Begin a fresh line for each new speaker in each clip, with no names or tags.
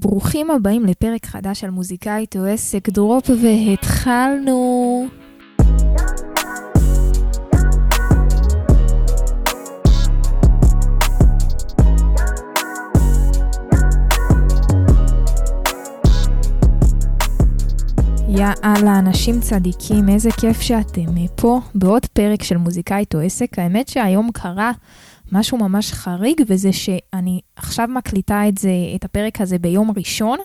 ברוכים הבאים לפרק חדש של מוזיקאית או עסק דרופ והתחלנו. יאללה, אנשים צדיקים, איזה כיף שאתם פה בעוד פרק של מוזיקאית או עסק. האמת שהיום קרה משהו ממש חריג, וזה שאני עכשיו מקליטה את זה, את הפרק הזה ביום ראשון,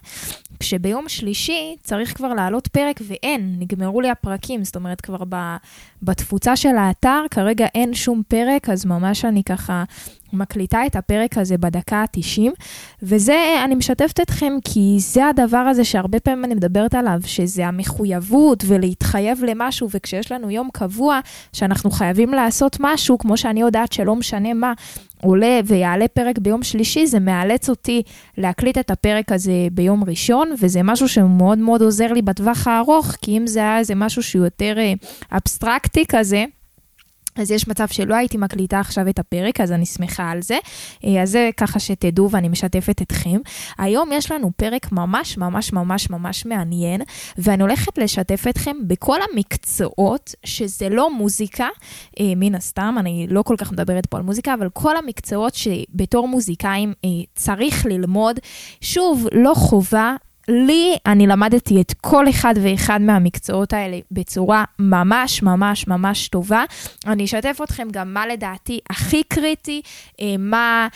כשביום שלישי צריך כבר לעלות פרק ואין, נגמרו לי הפרקים, זאת אומרת כבר בתפוצה של האתר כרגע אין שום פרק, אז ממש אני ככה מקליטה את הפרק הזה בדקה ה-90, וזה, אני משתפת אתכם כי זה הדבר הזה שהרבה פעמים אני מדברת עליו, שזה המחויבות ולהתחייב למשהו, וכשיש לנו יום קבוע שאנחנו חייבים לעשות משהו, כמו שאני יודעת שלא משנה מה, עולה ויעלה פרק ביום שלישי, זה מאלץ אותי להקליט את הפרק הזה ביום ראשון, וזה משהו שמאוד מאוד עוזר לי בטווח הארוך, כי אם זה היה איזה משהו שהוא יותר אה, אבסטרקטי כזה, אז יש מצב שלא הייתי מקליטה עכשיו את הפרק, אז אני שמחה על זה. אה, אז זה ככה שתדעו ואני משתפת אתכם. היום יש לנו פרק ממש ממש ממש ממש מעניין, ואני הולכת לשתף אתכם בכל המקצועות, שזה לא מוזיקה, אה, מן הסתם, אני לא כל כך מדברת פה על מוזיקה, אבל כל המקצועות שבתור מוזיקאים אה, צריך ללמוד. שוב, לא חובה, לי, אני למדתי את כל אחד ואחד מהמקצועות האלה בצורה ממש ממש ממש טובה. אני אשתף אתכם גם מה לדעתי הכי קריטי, אה, מה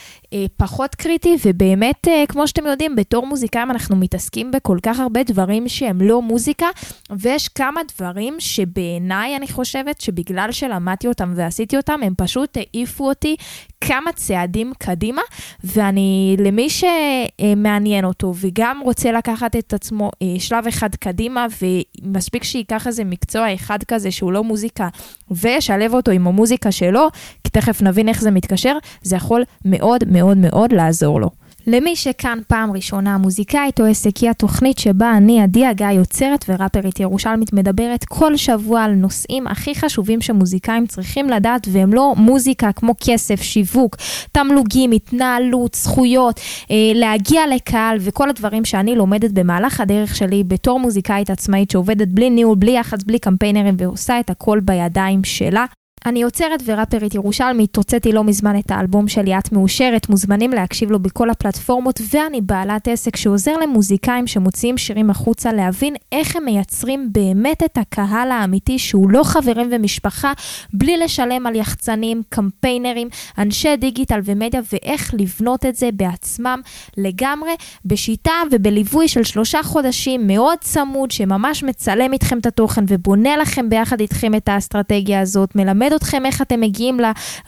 פחות קריטי, ובאמת, אה, כמו שאתם יודעים, בתור מוזיקאים אנחנו מתעסקים בכל כך הרבה דברים שהם לא מוזיקה, ויש כמה דברים שבעיניי אני חושבת שבגלל שלמדתי אותם ועשיתי אותם, הם פשוט העיפו אותי כמה צעדים קדימה, ואני, למי שמעניין אותו וגם רוצה לקחת את עצמו אה, שלב אחד קדימה, ומספיק שייקח איזה מקצוע אחד כזה שהוא לא מוזיקה, וישלב אותו עם המוזיקה שלו, כי תכף נבין איך זה מתקשר, זה יכול מאוד מאוד מאוד לעזור לו. למי שכאן פעם ראשונה, מוזיקאית או עסק היא התוכנית שבה אני, עדי הגיא, יוצרת וראפרית ירושלמית, מדברת כל שבוע על נושאים הכי חשובים שמוזיקאים צריכים לדעת, והם לא מוזיקה כמו כסף, שיווק, תמלוגים, התנהלות, זכויות, אה, להגיע לקהל וכל הדברים שאני לומדת במהלך הדרך שלי בתור מוזיקאית עצמאית שעובדת בלי ניהול, בלי יח"צ, בלי קמפיינרים ועושה את הכל בידיים שלה. אני יוצרת וראפרית ירושלמית, הוצאתי לא מזמן את האלבום שלי את מאושרת, מוזמנים להקשיב לו בכל הפלטפורמות, ואני בעלת עסק שעוזר למוזיקאים שמוציאים שירים החוצה להבין איך הם מייצרים באמת את הקהל האמיתי שהוא לא חברים ומשפחה, בלי לשלם על יחצנים, קמפיינרים, אנשי דיגיטל ומדיה, ואיך לבנות את זה בעצמם לגמרי, בשיטה ובליווי של שלושה חודשים מאוד צמוד, שממש מצלם איתכם את התוכן ובונה לכם ביחד איתכם את האסטרטגיה הזאת, מלמד מלמד אתכם איך אתם מגיעים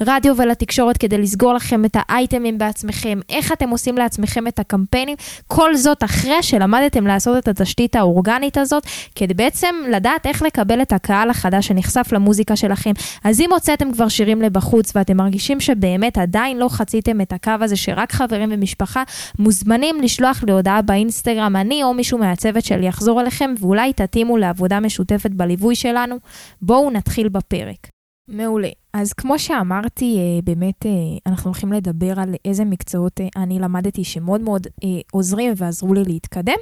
לרדיו ולתקשורת כדי לסגור לכם את האייטמים בעצמכם, איך אתם עושים לעצמכם את הקמפיינים, כל זאת אחרי שלמדתם לעשות את התשתית האורגנית הזאת, כדי בעצם לדעת איך לקבל את הקהל החדש שנחשף למוזיקה שלכם. אז אם הוצאתם כבר שירים לבחוץ ואתם מרגישים שבאמת עדיין לא חציתם את הקו הזה שרק חברים ומשפחה, מוזמנים לשלוח לי הודעה באינסטגרם, אני או מישהו מהצוות שלי יחזור אליכם ואולי תתאימו לעבודה משותפת בליווי שלנו. בואו נתחיל בפרק. מעולה. אז כמו שאמרתי, אה, באמת אה, אנחנו הולכים לדבר על איזה מקצועות אה, אני למדתי שמאוד מאוד עוזרים ועזרו לי להתקדם,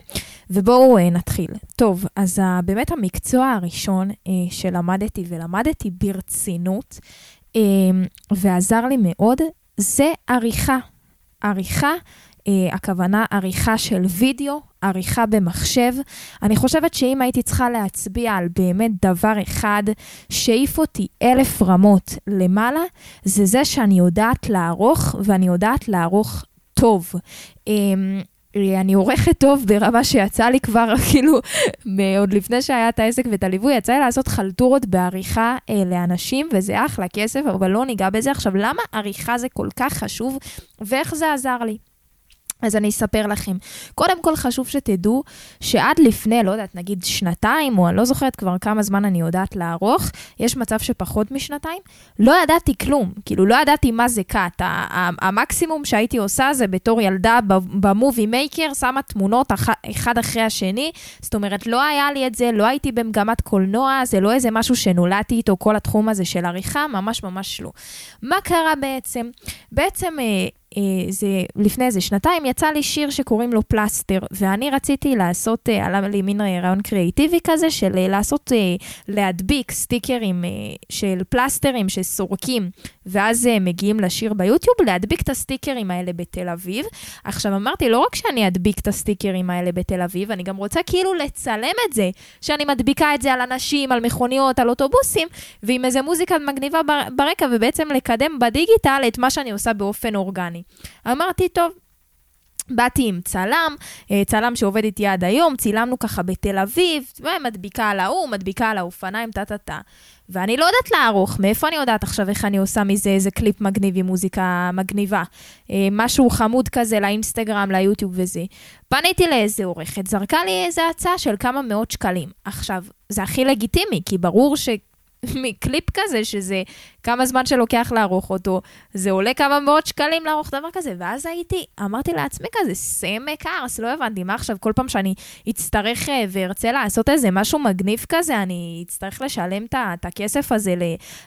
ובואו נתחיל. טוב, אז באמת המקצוע הראשון שלמדתי ולמדתי ברצינות, ועזר לי מאוד, זה עריכה. עריכה הכוונה עריכה של וידאו, עריכה במחשב. אני חושבת שאם הייתי צריכה להצביע על באמת דבר אחד שהעיף אותי אלף רמות למעלה, זה זה שאני יודעת לערוך, ואני יודעת לערוך טוב. אמ, אני עורכת טוב ברמה שיצא לי כבר, כאילו, עוד לפני שהיה את העסק ואת הליווי, יצא לי לעשות חלטורות בעריכה אה, לאנשים, וזה אחלה כסף, אבל לא ניגע בזה. עכשיו, למה עריכה זה כל כך חשוב, ואיך זה עזר לי? אז אני אספר לכם. קודם כל חשוב שתדעו שעד לפני, לא יודעת, נגיד שנתיים, או אני לא זוכרת כבר כמה זמן אני יודעת לערוך, יש מצב שפחות משנתיים, לא ידעתי כלום. כאילו, לא ידעתי מה זה קאט. המקסימום שהייתי עושה זה בתור ילדה במובי מייקר, שמה תמונות אחד אחרי השני. זאת אומרת, לא היה לי את זה, לא הייתי במגמת קולנוע, זה לא איזה משהו שנולדתי איתו, כל התחום הזה של עריכה, ממש ממש לא. מה קרה בעצם? בעצם... אה, זה, לפני איזה שנתיים, יצא לי שיר שקוראים לו פלסטר, ואני רציתי לעשות, עלה לי מין רעיון קריאיטיבי כזה, של לעשות, להדביק סטיקרים של פלסטרים שסורקים, ואז מגיעים לשיר ביוטיוב, להדביק את הסטיקרים האלה בתל אביב. עכשיו, אמרתי, לא רק שאני אדביק את הסטיקרים האלה בתל אביב, אני גם רוצה כאילו לצלם את זה, שאני מדביקה את זה על אנשים, על מכוניות, על אוטובוסים, ועם איזה מוזיקה מגניבה ברקע, ובעצם לקדם בדיגיטל את מה שאני עושה באופן אורגני. אמרתי, טוב, באתי עם צלם, אה, צלם שעובד איתי עד היום, צילמנו ככה בתל אביב, מדביקה על ההוא, מדביקה על האופניים, טה-טה-טה. ואני לא יודעת לערוך, מאיפה אני יודעת עכשיו איך אני עושה מזה איזה קליפ מגניב עם מוזיקה מגניבה? אה, משהו חמוד כזה לאינסטגרם, ליוטיוב וזה. פניתי לאיזה עורכת, זרקה לי איזה הצעה של כמה מאות שקלים. עכשיו, זה הכי לגיטימי, כי ברור ש... מקליפ כזה, שזה כמה זמן שלוקח לערוך אותו, זה עולה כמה מאות שקלים לערוך דבר כזה, ואז הייתי, אמרתי לעצמי כזה, סמק ארס, לא הבנתי, מה עכשיו, כל פעם שאני אצטרך אה, וארצה לעשות איזה משהו מגניב כזה, אני אצטרך לשלם את הכסף הזה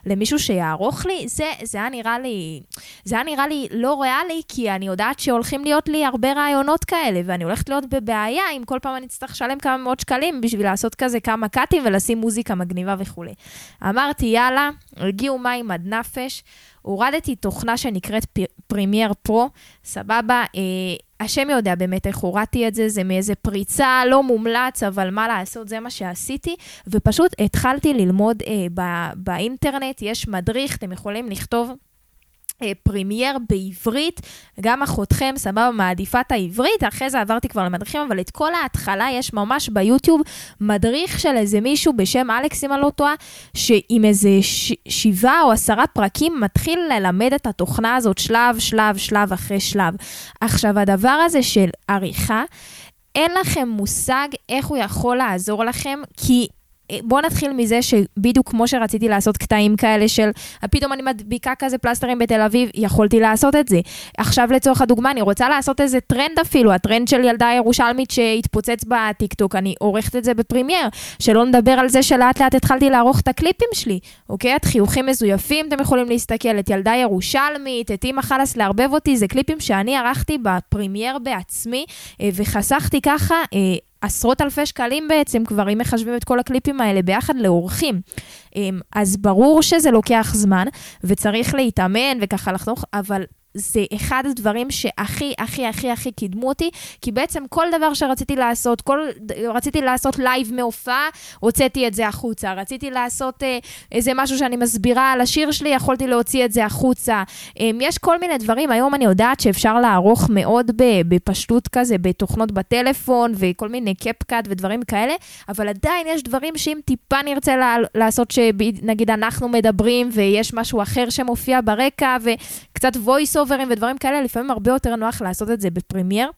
למישהו שיערוך לי? זה, זה היה נראה לי, זה היה נראה לי לא ריאלי, כי אני יודעת שהולכים להיות לי הרבה רעיונות כאלה, ואני הולכת להיות בבעיה אם כל פעם אני אצטרך לשלם כמה מאות שקלים בשביל לעשות כזה כמה קאטים ולשים מוזיקה מגניבה וכולי. אמרתי, יאללה, הגיעו מים עד נפש, הורדתי תוכנה שנקראת Premiere Pro, סבבה, אה, השם יודע באמת איך הורדתי את זה, זה מאיזה פריצה לא מומלץ, אבל מה לעשות, זה מה שעשיתי, ופשוט התחלתי ללמוד אה, באינטרנט, יש מדריך, אתם יכולים לכתוב Premiere בעברית, גם אחותכם, סבבה, מעדיפה את העברית, אחרי זה עברתי כבר למדריכים, אבל את כל ההתחלה יש ממש ביוטיוב מדריך של איזה מישהו בשם אלכס, אם אני לא טועה, שעם איזה ש- שבעה או עשרה פרקים מתחיל ללמד את התוכנה הזאת שלב, שלב, שלב אחרי שלב. עכשיו, הדבר הזה של עריכה, אין לכם מושג איך הוא יכול לעזור לכם, כי אה, בואו נתחיל מזה שבדיוק כמו שרציתי לעשות קטעים כאלה של פתאום אני מדביקה כזה פלסטרים בתל אביב, יכולתי לעשות את זה. עכשיו לצורך הדוגמה, אני רוצה לעשות איזה טרנד אפילו, הטרנד של ילדה ירושלמית שהתפוצץ בטיקטוק, אני עורכת את זה ב Premiere, שלא נדבר על זה שלאט לאט התחלתי לערוך את הקליפים שלי, אוקיי? את חיוכים מזויפים, אתם יכולים להסתכל, את ילדה ירושלמית, את אימא חלאס לערבב אותי, זה קליפים שאני ערכתי ב Premiere בעצמי, אה, וחסכתי ככה אה, עשרות אלפי שקלים בעצם כבר, אם מחשבים את כל הקליפים האלה ביחד לעורכים. אמ, אז ברור שזה לוקח זמן, וצריך להתאמן וככה לחתוך, אבל זה אחד הדברים שהכי, הכי, הכי, הכי קידמו אותי, כי בעצם כל דבר שרציתי לעשות, כל, רציתי לעשות live מהופעה, הוצאתי את זה החוצה. רציתי לעשות אה, איזה משהו שאני מסבירה על השיר שלי, יכולתי להוציא את זה החוצה. אה, יש כל מיני דברים, היום אני יודעת שאפשר לערוך מאוד בפשטות כזה, בתוכנות בטלפון, וכל מיני קפקאט ודברים כאלה, אבל עדיין יש דברים שאם טיפה נרצה לעשות, שנגיד אנחנו מדברים, ויש משהו אחר שמופיע ברקע, וקצת voice אוברים ודברים כאלה, לפעמים הרבה יותר נוח לעשות את זה בפרמייר.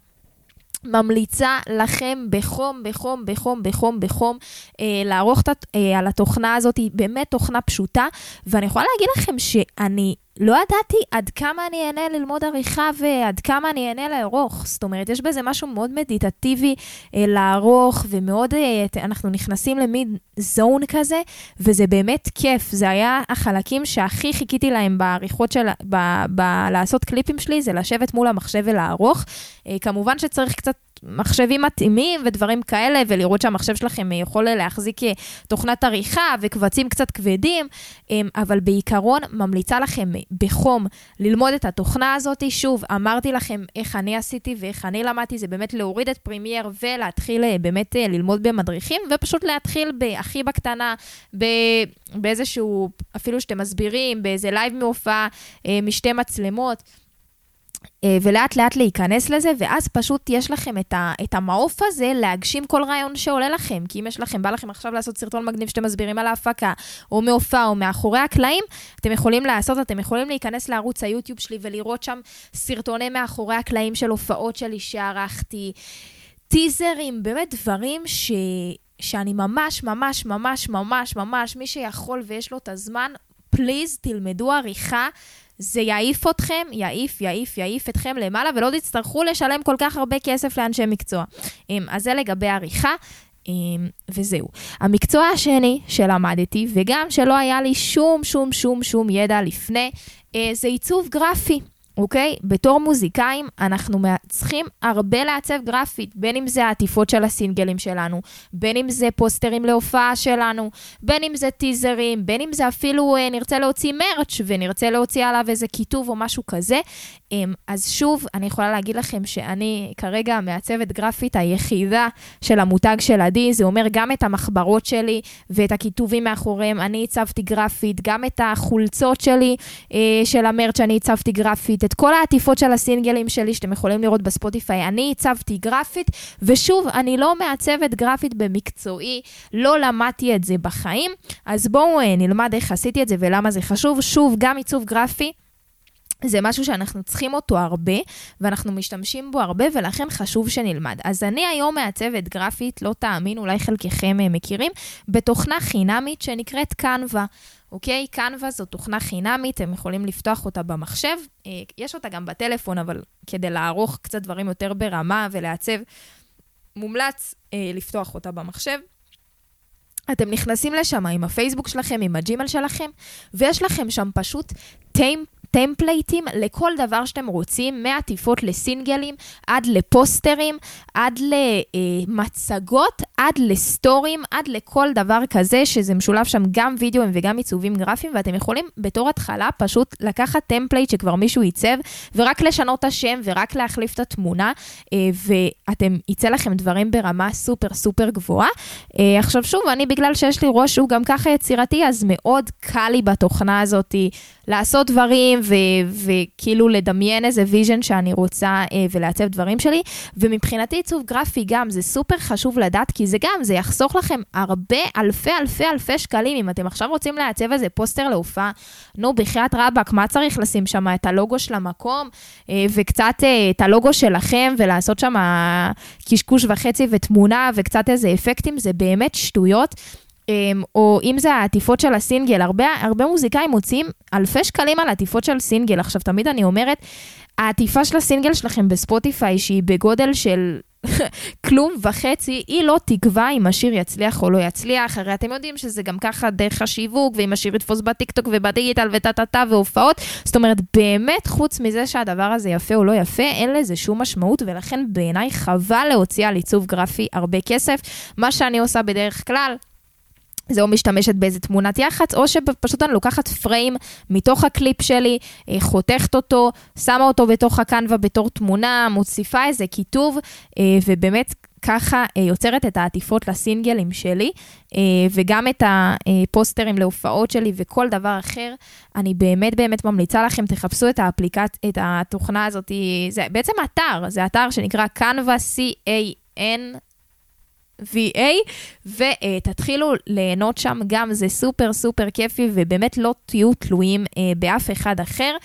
ממליצה לכם בחום, בחום, בחום, בחום, בחום, אה, לערוך את, אה, על התוכנה הזאת, היא באמת תוכנה פשוטה, ואני יכולה להגיד לכם שאני לא ידעתי עד כמה אני אהנה ללמוד עריכה ועד כמה אני אהנה לערוך. זאת אומרת, יש בזה משהו מאוד מדיטטיבי אה, לערוך, ומאוד, אה, אנחנו נכנסים למין זון כזה, וזה באמת כיף. זה היה החלקים שהכי חיכיתי להם בעריכות של, ב, ב, לעשות קליפים שלי, זה לשבת מול המחשב ולערוך. אה, כמובן שצריך קצת מחשבים מתאימים ודברים כאלה, ולראות שהמחשב שלכם יכול להחזיק אה, תוכנת עריכה וקבצים קצת כבדים, אמ, אבל בעיקרון ממליצה לכם בחום ללמוד את התוכנה הזאת. שוב, אמרתי לכם איך אני עשיתי ואיך אני למדתי, זה באמת להוריד את Premiere ולהתחיל אה, באמת אה, ללמוד במדריכים, ופשוט להתחיל הכי בקטנה, באיזשהו, אפילו שאתם מסבירים, באיזה live מהופעה, משתי מצלמות. אה, ולאט לאט להיכנס לזה, ואז פשוט יש לכם את, ה, את המעוף הזה להגשים כל רעיון שעולה לכם. כי אם יש לכם, בא לכם עכשיו לעשות סרטון מגניב שאתם מסבירים על ההפקה, או מהופעה, או מאחורי הקלעים, אתם יכולים לעשות, אתם יכולים להיכנס לערוץ היוטיוב שלי ולראות שם סרטוני מאחורי הקלעים של הופעות שלי שערכתי, טיזרים, באמת דברים ש... שאני ממש, ממש, ממש, ממש, ממש, מי שיכול ויש לו את הזמן, פליז, תלמדו עריכה. זה יעיף אתכם, יעיף, יעיף, יעיף אתכם למעלה, ולא תצטרכו לשלם כל כך הרבה כסף לאנשי מקצוע. אמ, אז זה לגבי עריכה. אמ, וזהו. המקצוע השני שלמדתי, וגם שלא היה לי שום, שום, שום, שום ידע לפני, אה, זה עיצוב גרפי. אוקיי? בתור מוזיקאים, אנחנו צריכים הרבה לעצב גרפית, בין אם זה העטיפות של הסינגלים שלנו, בין אם זה פוסטרים להופעה שלנו, בין אם זה טיזרים, בין אם זה אפילו אה, נרצה להוציא מרץ' ונרצה להוציא עליו איזה כיתוב או משהו כזה. אה, אז שוב, אני יכולה להגיד לכם שאני כרגע המעצבת גרפית היחידה של המותג של עדי, זה אומר גם את המחברות שלי ואת הכיתובים מאחוריהם, אני הצבתי גרפית, גם את החולצות שלי אה, של המרץ' אני הצבתי גרפית. את כל העטיפות של הסינגלים שלי שאתם יכולים לראות בספוטיפיי, אני הצבתי גרפית, ושוב, אני לא מעצבת גרפית במקצועי, לא למדתי את זה בחיים, אז בואו אה, נלמד איך עשיתי את זה ולמה זה חשוב. שוב, גם עיצוב גרפי. זה משהו שאנחנו צריכים אותו הרבה, ואנחנו משתמשים בו הרבה, ולכן חשוב שנלמד. אז אני היום מעצבת גרפית, לא תאמין, אולי חלקכם אה, מכירים, בתוכנה חינמית שנקראת קנווה. אוקיי? קנווה זו תוכנה חינמית, אתם יכולים לפתוח אותה במחשב. אה, יש אותה גם בטלפון, אבל כדי לערוך קצת דברים יותר ברמה ולעצב, מומלץ אה, לפתוח אותה במחשב. אתם נכנסים לשם עם הפייסבוק שלכם, עם הג'ימל שלכם, ויש לכם שם פשוט טיימ, טמפלייטים לכל דבר שאתם רוצים, מעטיפות לסינגלים, עד לפוסטרים, עד למצגות, עד לסטורים, עד לכל דבר כזה, שזה משולב שם גם וידאוים וגם עיצובים גרפיים, ואתם יכולים בתור התחלה פשוט לקחת טמפלייט שכבר מישהו עיצב, ורק לשנות את השם ורק להחליף את התמונה, אה, ואתם, יצא לכם דברים ברמה סופר סופר גבוהה. אה, עכשיו שוב, אני בגלל שיש לי ראש שהוא גם ככה יצירתי, אז מאוד קל לי בתוכנה הזאת לעשות דברים וכאילו לדמיין איזה vision שאני רוצה אה, ולעצב דברים שלי. ומבחינתי עיצוב גרפי גם, זה סופר חשוב לדעת, כי זה גם, זה יחסוך לכם הרבה אלפי אלפי אלפי שקלים. אם אתם עכשיו רוצים לעצב איזה פוסטר להופעה, נו, בחייאת רבאק, מה צריך לשים שם? את הלוגו של המקום, אה, וקצת אה, את הלוגו שלכם, ולעשות שם קשקוש וחצי ותמונה, וקצת איזה אפקטים, זה באמת שטויות. אמ, או אם זה העטיפות של הסינגל, הרבה, הרבה מוזיקאים מוציאים אלפי שקלים על עטיפות של סינגל. עכשיו, תמיד אני אומרת, העטיפה של הסינגל שלכם בספוטיפיי, שהיא בגודל של כלום וחצי, היא לא תקבע אם השיר יצליח או לא יצליח, הרי אתם יודעים שזה גם ככה דרך השיווק, ואם השיר יתפוס בטיקטוק ובדיגיטל וטה-טה-טה והופעות, זאת אומרת, באמת, חוץ מזה שהדבר הזה יפה או לא יפה, אין לזה שום משמעות, ולכן בעיניי חבל להוציא על עיצוב גרפי הרבה כסף. מה שאני עושה בדרך כלל, זה או משתמשת באיזה תמונת יח"צ, או שפשוט אני לוקחת פריים מתוך הקליפ שלי, אה, חותכת אותו, שמה אותו בתוך הקנווה בתור תמונה, מוסיפה איזה כיתוב, אה, ובאמת ככה אה, יוצרת את העטיפות לסינגלים שלי, וגם את הפוסטרים להופעות שלי וכל דבר אחר. אני באמת באמת ממליצה לכם, תחפשו את האפליקציה, את התוכנה הזאת, זה בעצם אתר, זה אתר שנקרא Canva, C-A-N. VA, ותתחילו ליהנות שם, גם זה סופר סופר כיפי, ובאמת לא תהיו תלויים אה, באף אחד אחר.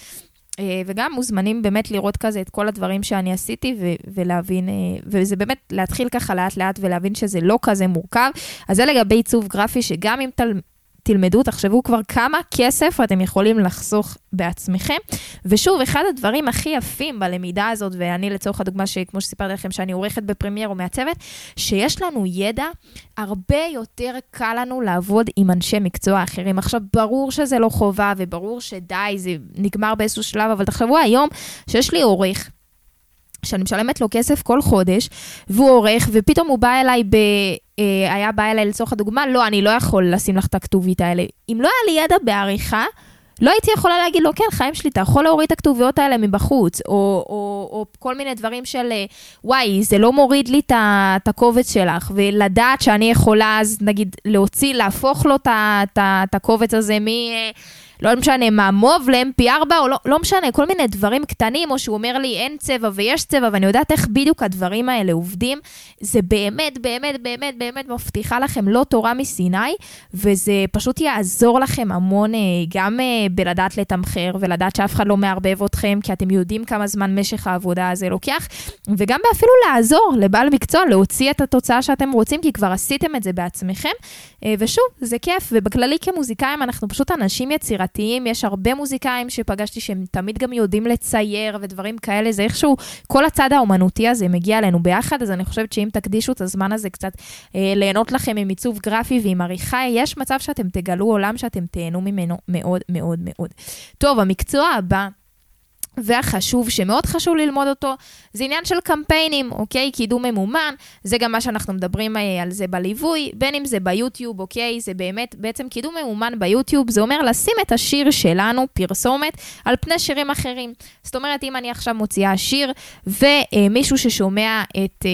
אה, וגם מוזמנים באמת לראות כזה את כל הדברים שאני עשיתי ו- ולהבין, אה, וזה באמת להתחיל ככה לאט לאט ולהבין שזה לא כזה מורכב. אז זה לגבי עיצוב גרפי, שגם אם תל- תלמדו, תחשבו כבר כמה כסף אתם יכולים לחסוך בעצמכם. ושוב, אחד הדברים הכי יפים בלמידה הזאת, ואני לצורך הדוגמה, שכמו שסיפרתי לכם, שאני עורכת בפרמייר או מעצבת, שיש לנו ידע, הרבה יותר קל לנו לעבוד עם אנשי מקצוע אחרים. עכשיו, ברור שזה לא חובה, וברור שדי, זה נגמר באיזשהו שלב, אבל תחשבו היום שיש לי עורך. שאני משלמת לו כסף כל חודש, והוא עורך, ופתאום הוא בא אליי ב... אה, היה בא אליי לצורך הדוגמה, לא, אני לא יכול לשים לך את הכתובית האלה. אם לא היה לי ידע בעריכה, לא הייתי יכולה להגיד לו, כן, חיים שלי, אתה יכול להוריד את הכתוביות האלה מבחוץ, או, או, או כל מיני דברים של, אה, וואי, זה לא מוריד לי את הקובץ שלך, ולדעת שאני יכולה אז, נגיד, להוציא, להפוך לו את הקובץ הזה מ... לא משנה מה, מוב ל-MP4, או לא, לא משנה, כל מיני דברים קטנים, או שהוא אומר לי אין צבע ויש צבע, ואני יודעת איך בדיוק הדברים האלה עובדים, זה באמת, באמת, באמת, באמת מבטיחה לכם לא תורה מסיני, וזה פשוט יעזור לכם המון אה, גם אה, בלדעת לתמחר, ולדעת שאף אחד לא מערבב אתכם, כי אתם יודעים כמה זמן משך העבודה הזה לוקח, וגם אפילו לעזור לבעל מקצוע להוציא את התוצאה שאתם רוצים, כי כבר עשיתם את זה בעצמכם. אה, ושוב, זה כיף, ובכללי כמוזיקאים אנחנו פשוט אנשים יצירתיים. יצירתיים, יש הרבה מוזיקאים שפגשתי שהם תמיד גם יודעים לצייר ודברים כאלה, זה איכשהו, כל הצד האומנותי הזה מגיע אלינו ביחד, אז אני חושבת שאם תקדישו את הזמן הזה קצת אה, ליהנות לכם עם עיצוב גרפי ועם עריכה, יש מצב שאתם תגלו עולם שאתם תהנו ממנו מאוד מאוד מאוד. טוב, המקצוע הבא והחשוב, שמאוד חשוב ללמוד אותו, זה עניין של קמפיינים, אוקיי? קידום ממומן, זה גם מה שאנחנו מדברים אה, על זה בליווי, בין אם זה ביוטיוב, אוקיי? זה באמת, בעצם קידום ממומן ביוטיוב, זה אומר לשים את השיר שלנו, פרסומת, על פני שירים אחרים. זאת אומרת, אם אני עכשיו מוציאה שיר, ומישהו ששומע את אה,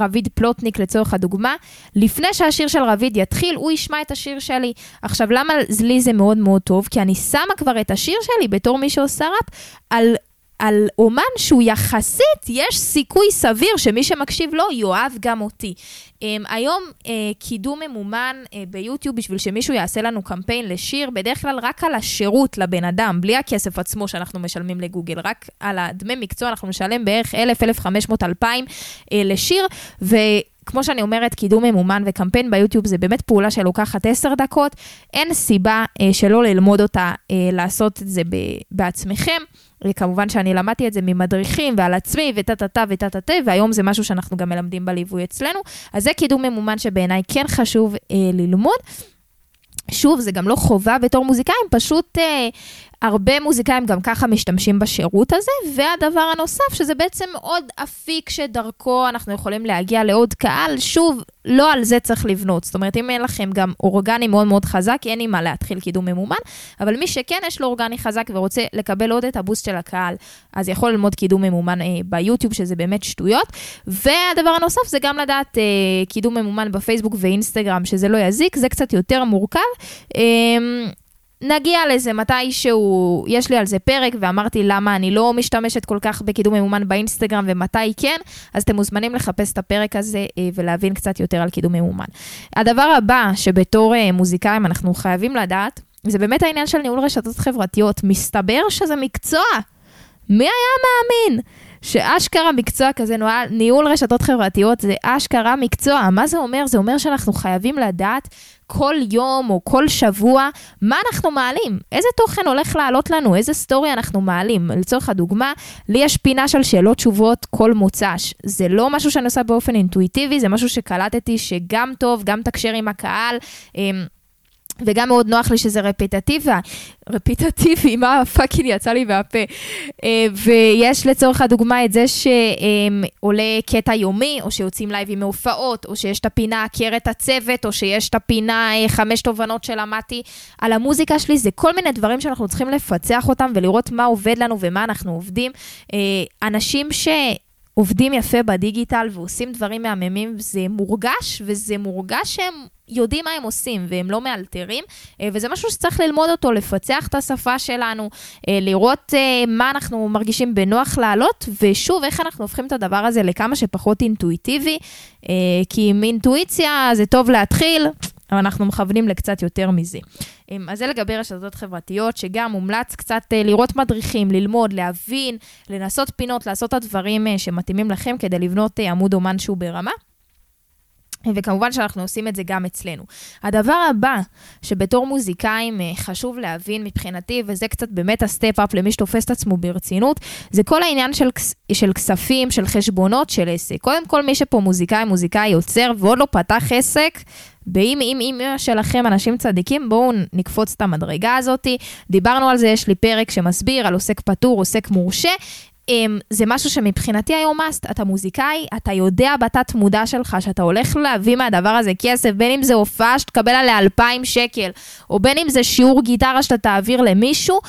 רביד פלוטניק לצורך הדוגמה, לפני שהשיר של רביד יתחיל, הוא ישמע את השיר שלי. עכשיו, למה לי זה מאוד מאוד טוב? כי אני שמה כבר את השיר שלי בתור מי שעושה ראפ על על אומן שהוא יחסית, יש סיכוי סביר שמי שמקשיב לו יאהב גם אותי. Um, היום uh, קידום ממומן uh, ביוטיוב בשביל שמישהו יעשה לנו קמפיין לשיר, בדרך כלל רק על השירות לבן אדם, בלי הכסף עצמו שאנחנו משלמים לגוגל, רק על הדמי מקצוע אנחנו נשלם בערך 1,000, 1,500, 2,000 uh, לשיר, ו... כמו שאני אומרת, קידום ממומן וקמפיין ביוטיוב זה באמת פעולה שלוקחת עשר דקות. אין סיבה אה, שלא ללמוד אותה, אה, לעשות את זה בעצמכם. וכמובן שאני למדתי את זה ממדריכים ועל עצמי וטה-טה-טה וטה-טה-טה, והיום זה משהו שאנחנו גם מלמדים בליווי אצלנו. אז זה קידום ממומן שבעיניי כן חשוב אה, ללמוד. שוב, זה גם לא חובה בתור מוזיקאים, פשוט אה, הרבה מוזיקאים גם ככה משתמשים בשירות הזה, והדבר הנוסף, שזה בעצם עוד אפיק שדרכו אנחנו יכולים להגיע לעוד קהל, שוב, לא על זה צריך לבנות. זאת אומרת, אם אין לכם גם אורגני מאוד מאוד חזק, אין עם מה להתחיל קידום ממומן, אבל מי שכן יש לו אורגני חזק ורוצה לקבל עוד את הבוסט של הקהל, אז יכול ללמוד קידום ממומן אה, ביוטיוב, שזה באמת שטויות. והדבר הנוסף זה גם לדעת אה, קידום ממומן בפייסבוק ואינסטגרם, שזה לא יזיק, זה קצת יותר מורכב. אה, נגיע לזה מתישהו, יש לי על זה פרק, ואמרתי למה אני לא משתמשת כל כך בקידום ממומן באינסטגרם ומתי כן, אז אתם מוזמנים לחפש את הפרק הזה אה, ולהבין קצת יותר על קידום ממומן. הדבר הבא שבתור אה, מוזיקאים אנחנו חייבים לדעת, זה באמת העניין של ניהול רשתות חברתיות. מסתבר שזה מקצוע. מי היה מאמין? שאשכרה מקצוע כזה, ניהול רשתות חברתיות זה אשכרה מקצוע. מה זה אומר? זה אומר שאנחנו חייבים לדעת כל יום או כל שבוע מה אנחנו מעלים, איזה תוכן הולך לעלות לנו, איזה סטורי אנחנו מעלים. לצורך הדוגמה, לי יש פינה של שאלות תשובות כל מוצ"ש. זה לא משהו שאני עושה באופן אינטואיטיבי, זה משהו שקלטתי שגם טוב, גם תקשר עם הקהל. וגם מאוד נוח לי שזה רפיטטיבי, רפיטטיבי, מה fucking יצא לי מהפה. אה, ויש לצורך הדוגמה את זה שעולה קטע יומי, או שיוצאים לייבים מהופעות, או שיש את הפינה הכרת הצוות, או שיש את הפינה אה, חמש תובנות שלמדתי על המוזיקה שלי, זה כל מיני דברים שאנחנו צריכים לפצח אותם ולראות מה עובד לנו ומה אנחנו עובדים. אה, אנשים ש... עובדים יפה בדיגיטל ועושים דברים מהממים, זה מורגש, וזה מורגש שהם יודעים מה הם עושים והם לא מאלתרים, אה, וזה משהו שצריך ללמוד אותו, לפצח את השפה שלנו, אה, לראות אה, מה אנחנו מרגישים בנוח לעלות, ושוב, איך אנחנו הופכים את הדבר הזה לכמה שפחות אינטואיטיבי, כי עם אינטואיציה זה טוב להתחיל, אבל אנחנו מכוונים לקצת יותר מזה. אז זה לגבי רשתות חברתיות, שגם מומלץ קצת לראות מדריכים, ללמוד, להבין, לנסות פינות, לעשות את הדברים שמתאימים לכם כדי לבנות עמוד אומן שהוא ברמה. וכמובן שאנחנו עושים את זה גם אצלנו. הדבר הבא שבתור מוזיקאים אה, חשוב להבין מבחינתי, וזה קצת באמת ה step-up למי שתופס את עצמו ברצינות, זה כל העניין של, של כספים, של חשבונות, של עסק. קודם כל, מי שפה מוזיקאי, מוזיקאי יוצר ועוד לא פתח עסק, ואם אם אם שלכם אנשים צדיקים, בואו נקפוץ את המדרגה הזאתי. דיברנו על זה, יש לי פרק שמסביר על עוסק פטור, עוסק מורשה. Um, זה משהו שמבחינתי היום must, אתה מוזיקאי, אתה יודע בתת מודע שלך שאתה הולך להביא מהדבר הזה כסף, בין אם זה הופעה שתקבל עליה 2,000 שקל, או בין אם זה שיעור גיטרה שאתה תעביר למישהו,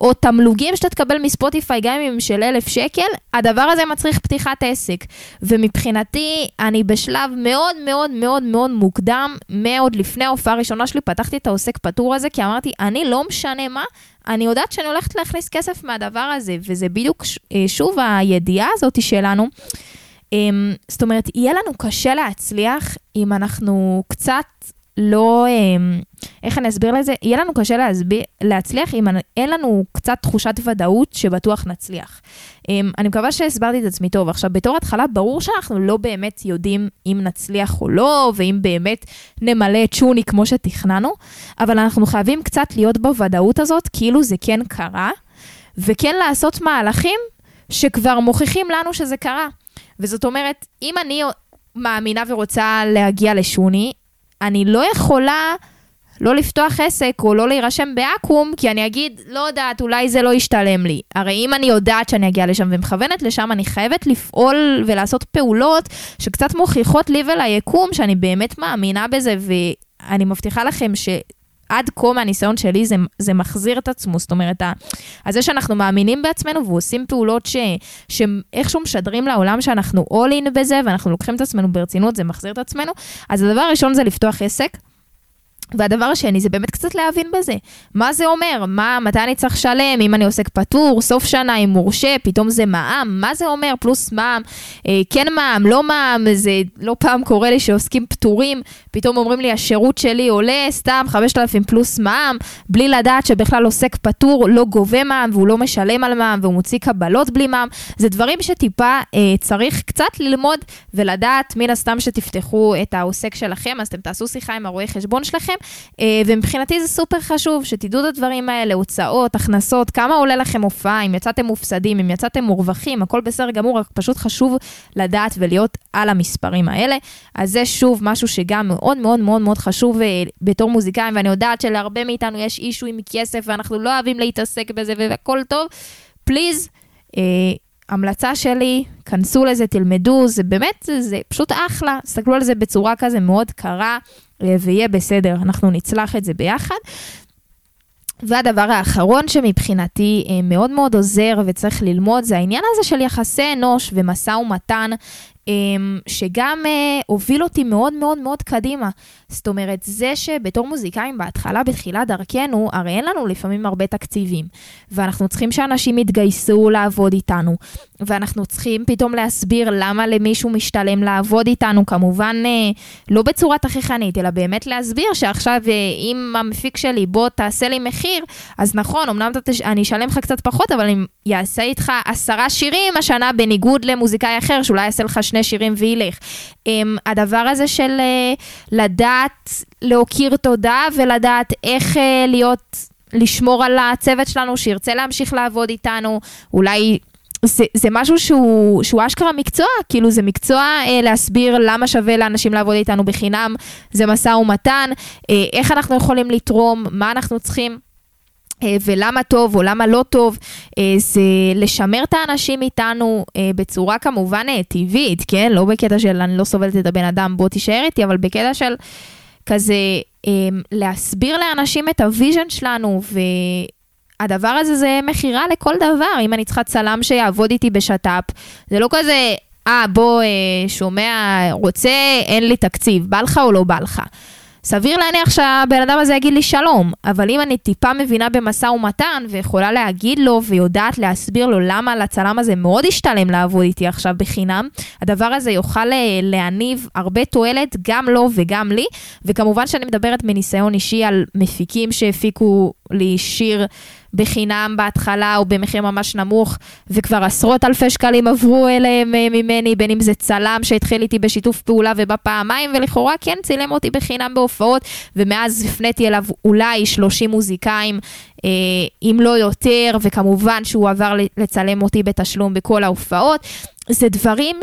או תמלוגים שאתה תקבל מספוטיפיי גם אם של 1,000 שקל, הדבר הזה מצריך פתיחת עסק. ומבחינתי, אני בשלב מאוד מאוד מאוד מאוד מוקדם, מאוד לפני ההופעה הראשונה שלי, פתחתי את העוסק פטור הזה, כי אמרתי, אני לא משנה מה, אני יודעת שאני הולכת להכניס כסף מהדבר הזה, וזה בדיוק, אה, שוב, הידיעה הזאת שלנו. אמ, זאת אומרת, יהיה לנו קשה להצליח אם אנחנו קצת לא, אמ, איך אני אסביר לזה? יהיה לנו קשה להסביר, להצליח אם אין לנו קצת תחושת ודאות שבטוח נצליח. אמ, אני מקווה שהסברתי את עצמי טוב. עכשיו, בתור התחלה, ברור שאנחנו לא באמת יודעים אם נצליח או לא, ואם באמת נמלא את שוני כמו שתכננו, אבל אנחנו חייבים קצת להיות בוודאות הזאת, כאילו זה כן קרה, וכן לעשות מהלכים שכבר מוכיחים לנו שזה קרה. וזאת אומרת, אם אני מאמינה ורוצה להגיע לשוני, אני לא יכולה לא לפתוח עסק או לא להירשם באקו"ם, כי אני אגיד, לא יודעת, אולי זה לא ישתלם לי. הרי אם אני יודעת שאני אגיע לשם ומכוונת לשם, אני חייבת לפעול ולעשות פעולות שקצת מוכיחות לי וליקום שאני באמת מאמינה בזה, ואני מבטיחה לכם ש... עד כה מהניסיון שלי זה, זה מחזיר את עצמו, זאת אומרת, זה שאנחנו מאמינים בעצמנו ועושים פעולות ש, שאיכשהו משדרים לעולם שאנחנו all in בזה ואנחנו לוקחים את עצמנו ברצינות, זה מחזיר את עצמנו. אז הדבר הראשון זה לפתוח עסק. והדבר השני זה באמת קצת להבין בזה. מה זה אומר? מה, מתי אני צריך לשלם? אם אני עוסק פטור, סוף שנה, אם מורשה, פתאום זה מע"מ? מה זה אומר? פלוס מע"מ, אה, כן מע"מ, לא מע"מ, זה לא פעם קורה לי שעוסקים פטורים, פתאום אומרים לי, השירות שלי עולה סתם 5,000 פלוס מע"מ, בלי לדעת שבכלל עוסק פטור לא גובה מע"מ והוא לא משלם על מע"מ והוא מוציא קבלות בלי מע"מ. זה דברים שטיפה אה, צריך קצת ללמוד ולדעת, מן הסתם שתפתחו את העוסק שלכם, אז אתם תעשו שיחה עם הרואה חשבון שלכם. אה, ומבחינתי זה סופר חשוב, שתדעו את הדברים האלה, הוצאות, הכנסות, כמה עולה לכם הופעה, אם יצאתם מופסדים, אם יצאתם מורווחים, הכל בסדר גמור, רק פשוט חשוב לדעת ולהיות על המספרים האלה. אז זה שוב משהו שגם מאוד מאוד מאוד מאוד חשוב אה, בתור מוזיקאים, ואני יודעת שלהרבה מאיתנו יש אישו עם כסף, ואנחנו לא אוהבים להתעסק בזה והכל טוב. פליז, אה, המלצה שלי, כנסו לזה, תלמדו, זה באמת, זה, זה פשוט אחלה, תסתכלו על זה בצורה כזה מאוד קרה, אה, ויהיה בסדר, אנחנו נצלח את זה ביחד. והדבר האחרון שמבחינתי אה, מאוד מאוד עוזר וצריך ללמוד זה העניין הזה של יחסי אנוש ומשא ומתן שגם אה, הוביל אותי מאוד מאוד מאוד קדימה. זאת אומרת, זה שבתור מוזיקאים בהתחלה, בתחילת דרכנו, הרי אין לנו לפעמים הרבה תקציבים, ואנחנו צריכים שאנשים יתגייסו לעבוד איתנו, ואנחנו צריכים פתאום להסביר למה למישהו משתלם לעבוד איתנו, כמובן אה, לא בצורה תככנית, אלא באמת להסביר שעכשיו אה, אם המפיק שלי, בוא תעשה לי מחיר, אז נכון, אמנם תש... אני אשלם לך קצת פחות, אבל אני אעשה איתך עשרה שירים השנה, בניגוד למוזיקאי אחר, שאולי יעשה לך שני שירים וילך. Um, הדבר הזה של uh, לדעת להכיר תודה ולדעת איך uh, להיות, לשמור על הצוות שלנו, שירצה להמשיך לעבוד איתנו, אולי... זה, זה משהו שהוא, שהוא אשכרה מקצוע, כאילו זה מקצוע אה, להסביר למה שווה לאנשים לעבוד איתנו בחינם, זה משא ומתן, אה, איך אנחנו יכולים לתרום, מה אנחנו צריכים. אה, ולמה טוב או למה לא טוב, אה, זה לשמר את האנשים איתנו אה, בצורה כמובן טבעית, כן? לא בקטע של אני לא סובלת את הבן אדם, בוא תישאר איתי, אבל בקטע של כזה להסביר לאנשים את ה vision שלנו, והדבר הזה זה מכירה לכל דבר. אם אני צריכה צלם שיעבוד איתי בשת"פ, זה לא כזה, אה, בוא, שומע, רוצה, אין לי תקציב, בא לך או לא בא לך. סביר להניח שהבן אדם הזה יגיד לי שלום, אבל אם אני טיפה מבינה במשא ומתן ויכולה להגיד לו ויודעת להסביר לו למה לצלם הזה מאוד ישתלם לעבוד איתי עכשיו בחינם, הדבר הזה יוכל אה, להניב הרבה תועלת גם לו וגם לי, וכמובן שאני מדברת מניסיון אישי על מפיקים שהפיקו לי שיר בחינם בהתחלה או במחיר ממש נמוך, וכבר עשרות אלפי שקלים עברו אליהם אה, ממני, בין אם זה צלם שהתחיל איתי בשיתוף פעולה ובא פעמיים, ולכאורה כן צילם אותי בחינם בהופעות, ומאז הפניתי אליו אולי 30 מוזיקאים, אם לא יותר, וכמובן שהוא עבר לצלם אותי בתשלום בכל ההופעות. זה דברים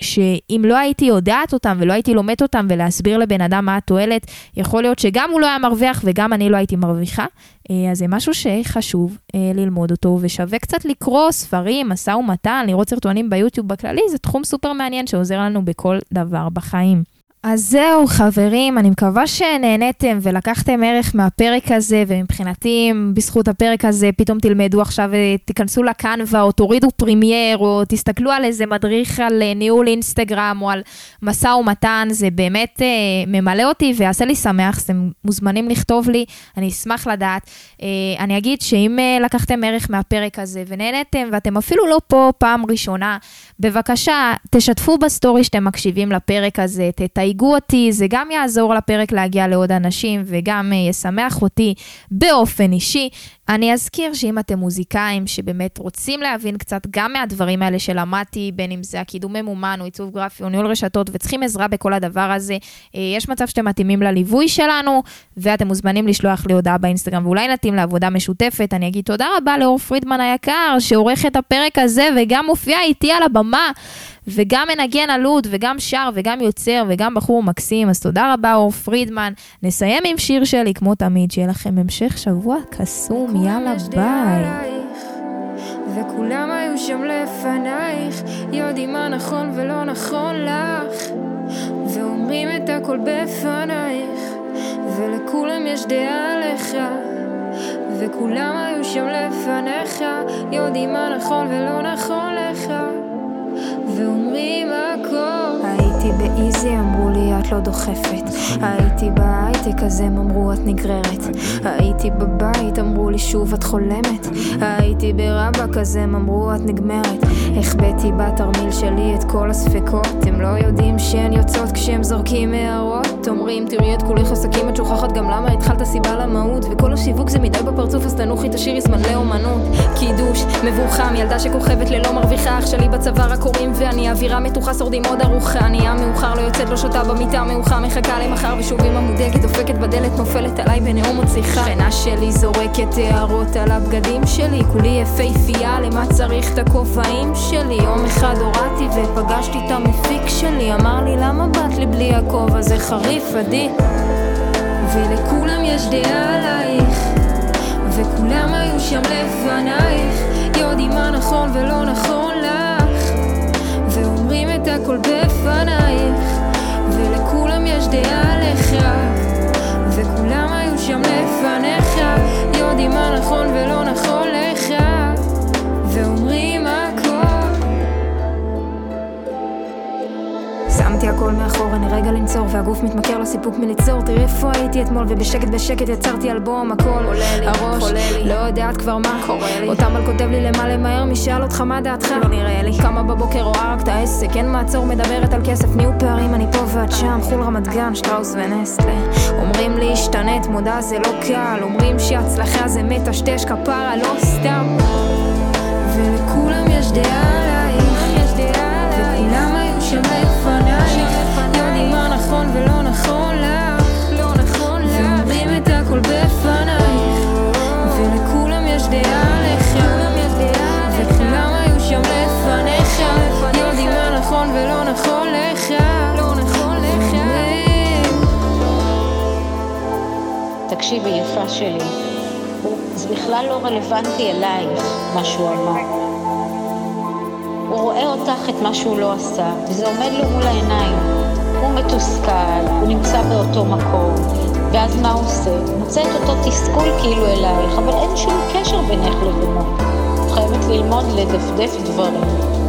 שאם לא הייתי יודעת אותם ולא הייתי לומדת אותם ולהסביר לבן אדם מה התועלת, יכול להיות שגם הוא לא היה מרוויח וגם אני לא הייתי מרוויחה. אה, אז זה משהו שחשוב אה, ללמוד אותו ושווה קצת לקרוא ספרים, משא ומתן, לראות סרטונים ביוטיוב בכללי, זה תחום סופר מעניין שעוזר לנו בכל דבר בחיים. אז זהו, חברים, אני מקווה שנהניתם ולקחתם ערך מהפרק הזה, ומבחינתי, בזכות הפרק הזה, פתאום תלמדו עכשיו, אה, תיכנסו לקנווה, או תורידו פרימייר, או תסתכלו על איזה מדריך על אה, ניהול אינסטגרם, או על משא ומתן, זה באמת אה, ממלא אותי ויעשה לי שמח, אתם מוזמנים לכתוב לי, אני אשמח לדעת. אה, אני אגיד שאם אה, לקחתם ערך מהפרק הזה ונהניתם, ואתם אפילו לא פה פעם ראשונה, בבקשה, תשתפו בסטורי שאתם מקשיבים לפרק הזה, תתייגו אותי, זה גם יעזור לפרק להגיע לעוד אנשים וגם אה, ישמח אותי באופן אישי. אני אזכיר שאם אתם מוזיקאים שבאמת רוצים להבין קצת גם מהדברים האלה שלמדתי, בין אם זה הקידום ממומן או עיצוב גרפי או ניהול רשתות, וצריכים עזרה בכל הדבר הזה, אה, יש מצב שאתם מתאימים לליווי שלנו, ואתם מוזמנים לשלוח לי הודעה באינסטגרם, ואולי נתאים לעבודה משותפת. אני אגיד תודה רבה לאור פרידמן היקר, שעורך את הפרק הזה וגם מופיע איתי על הבמה. וגם מנגן על לוד, וגם שר, וגם יוצר, וגם בחור מקסים. אז תודה רבה, אור פרידמן. נסיים עם שיר שלי, כמו תמיד, שיהיה לכם המשך שבוע קסום, יאללה ביי.
וכולם היו שם לפנייך, יודעים מה נכון ולא נכון לך, ואומרים את הכל בפנייך, ולכולם יש דעה עליך, וכולם היו שם לפניך, יודעים מה נכון ולא נכון באיזי, אמרו לי את לא דוחפת. הייתי בהייטק, אז הם אמרו את נגררת. הייתי בבית, אמרו לי שוב את חולמת. הייתי ברבאק, אז הם אמרו את נגמרת. החבאתי בתרמיל שלי את כל הספקות. הם לא יודעים שהן יוצאות כשהם זורקים הערות. אומרים, תראי את כולך עסקים, את שוכחת גם למה התחלת סיבה למהות. וכל השיווק זה מדי בפרצוף, אז תנוחי תשאירי זמן לאומנות. קידוש, מבורחם, ילדה שכוכבת ללא מרוויחה. אח שלי בצוואר הקוראים ואני אווירה מתוחה, שורדים עוד ארוחה. אני מאוחר, לא יוצאת, לא שותה במיטה מאוחר, מחכה למחר ושוב עם המודקת, דופקת בדלת, נופלת עליי בנאום שיחה. שכנה שלי זורקת הערות על הבגדים שלי, כולי יפהפייה, למה צריך את הכובעים שלי? יום אחד הורדתי ופגשתי את המפיק שלי, אמר לי למה באת לי בלי הכובע, זה חריף עדי. ולכולם יש דעה עלייך, וכולם היו שם לפנייך, יודעים מה נכון ולא נכון לך, ואומרים את הכל בפנייך, ולכולם יש דעה עליך, וכולם היו שם לפניך, יודעים מה נכון ולא נכון לך, שמתי הכל מאחור, אני רגע לנצור, והגוף מתמכר לסיפוק מליצור. תראי איפה הייתי אתמול, ובשקט בשקט יצרתי אלבום, הכל.
עולה לי,
הראש,
חולה לי.
לא יודעת כבר מה.
קורה לי.
אותם כותב לי למה למהר, מי שאל אותך מה דעתך?
לא נראה לי.
קמה בבוקר, רואה רק את העסק, אין מעצור, מדברת על כסף, נהיו פערים, אני פה ואת שם, חו"ל רמת גן, שטראוס ונסטלה. אומרים לי השתנית, מודע זה לא קל, אומרים שהצלחה זה מטשטש כפרה, לא סתם.
תקשיבי, יפה שלי, זה בכלל לא רלוונטי אלייך, מה שהוא אמר. הוא רואה אותך את מה שהוא לא עשה, וזה עומד לו מול העיניים. הוא מתוסכל, הוא נמצא באותו מקום, ואז מה הוא עושה? מוצא את אותו תסכול כאילו אלייך, אבל אין שום קשר בינך לבינו. את חייבת ללמוד לדפדף דברים.